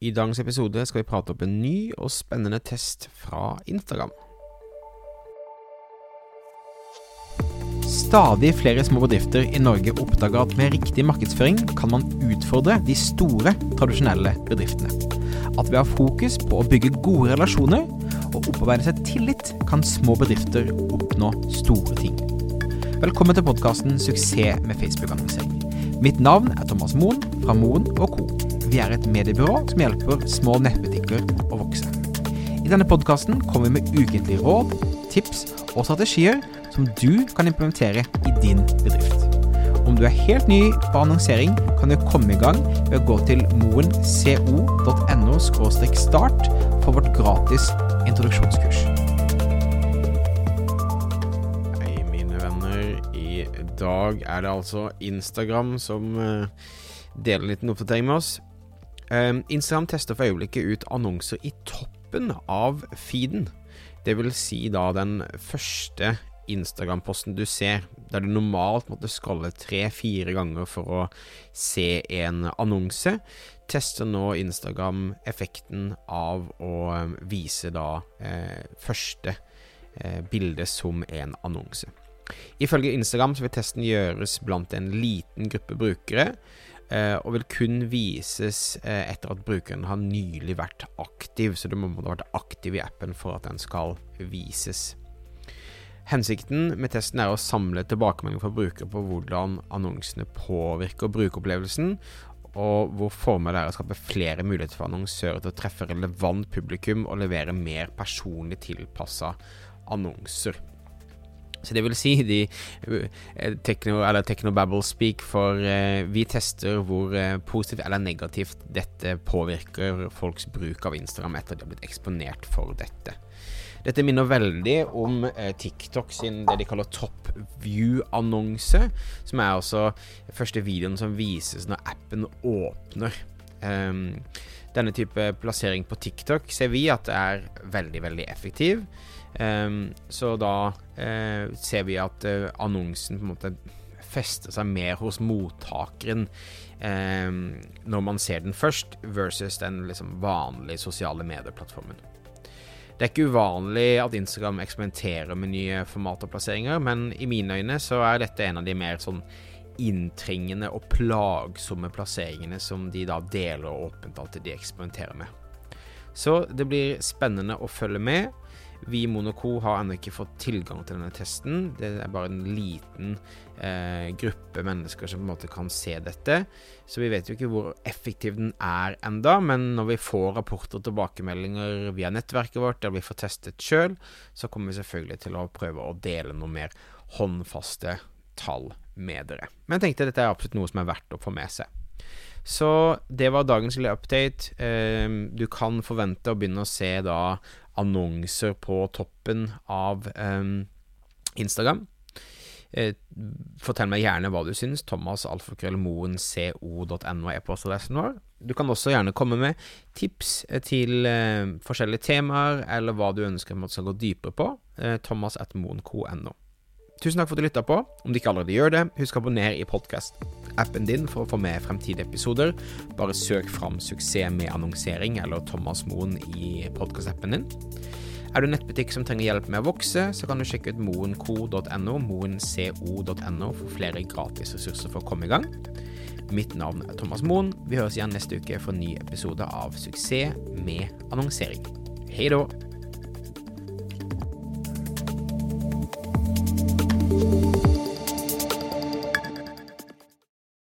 I dagens episode skal vi prate opp en ny og spennende test fra Instagram. Stadig flere små bedrifter i Norge oppdager at med riktig markedsføring kan man utfordre de store, tradisjonelle bedriftene. At ved å ha fokus på å bygge gode relasjoner og opparbeide seg tillit, kan små bedrifter oppnå store ting. Velkommen til podkasten 'Suksess med Facebook-annonsering'. Mitt navn er Thomas Moen fra Moen Co. Vi er et mediebyrå som hjelper små nettbutikker å vokse. I denne podkasten kommer vi med ukentlige råd, tips og strategier som du kan implementere i din bedrift. Om du er helt ny på annonsering, kan du komme i gang ved å gå til moenco.no start for vårt gratis introduksjonskurs. Hei, mine venner. I dag er det altså Instagram som eh, deler en liten oppdatering med oss. Um, Instagram tester for øyeblikket ut annonser i toppen av feeden. Det vil si da den første Instagram-posten du ser, der du normalt måtte skalle tre-fire ganger for å se en annonse, tester nå Instagram effekten av å vise da eh, første eh, bilde som en annonse. Ifølge Instagram så vil testen gjøres blant en liten gruppe brukere, og vil kun vises eh, etter at brukeren har nylig vært aktiv, så du må ha vært aktiv i appen for at den skal vises. Hensikten med testen er å samle tilbakemeldinger fra brukere på hvordan annonsene påvirker brukeropplevelsen, og hvor formålet er å skape flere muligheter for annonsører til å treffe relevant publikum og levere mer personlig tilpassa annonser. Så det vil si de eh, eller technobabble speak, for eh, vi tester hvor eh, positivt eller negativt dette påvirker folks bruk av Instagram etter at de har blitt eksponert for dette. Dette minner veldig om TikTok sin det de kaller top view-annonse, som er altså første videoen som vises når appen åpner. Um, denne type plassering på TikTok ser vi at er veldig, veldig effektiv. Um, så da uh, ser vi at uh, annonsen på en måte fester seg mer hos mottakeren um, når man ser den først, versus den liksom vanlige sosiale medieplattformen. Det er ikke uvanlig at Instagram eksperimenterer med nye format og plasseringer, men i mine øyne så er dette en av de mer sånn inntrengende og plagsomme plasseringene som de da deler åpent at de eksperimenterer med. Så det blir spennende å følge med. Vi i Monaco har ennå ikke fått tilgang til denne testen. Det er bare en liten eh, gruppe mennesker som på en måte kan se dette. Så vi vet jo ikke hvor effektiv den er enda, men når vi får rapporter og tilbakemeldinger via nettverket vårt, der vi får testet sjøl, så kommer vi selvfølgelig til å prøve å dele noe mer håndfaste tall med dere. Men jeg tenkte dette er absolutt noe som er verdt å få med seg. Så det var dagens lille update. Eh, du kan forvente å begynne å se da annonser på toppen av um, Instagram. Eh, fortell meg gjerne hva du syns. Thomas alfakrøllmoenco.no er postadressen vår. Du kan også gjerne komme med tips eh, til eh, forskjellige temaer, eller hva du ønsker at man skal gå dypere på. Eh, thomas.moenco.no. Tusen takk for at du lytta på. Om du ikke allerede gjør det, husk å abonnere i podkast-appen din for å få med fremtidige episoder. Bare søk fram 'Suksess med annonsering' eller Thomas Moen i podkastappen din. Er du en nettbutikk som trenger hjelp med å vokse, så kan du sjekke ut moenco.no, moenco.no, for flere gratis ressurser for å komme i gang. Mitt navn er Thomas Moen. Vi høres igjen neste uke for en ny episode av Suksess med annonsering. Hei da!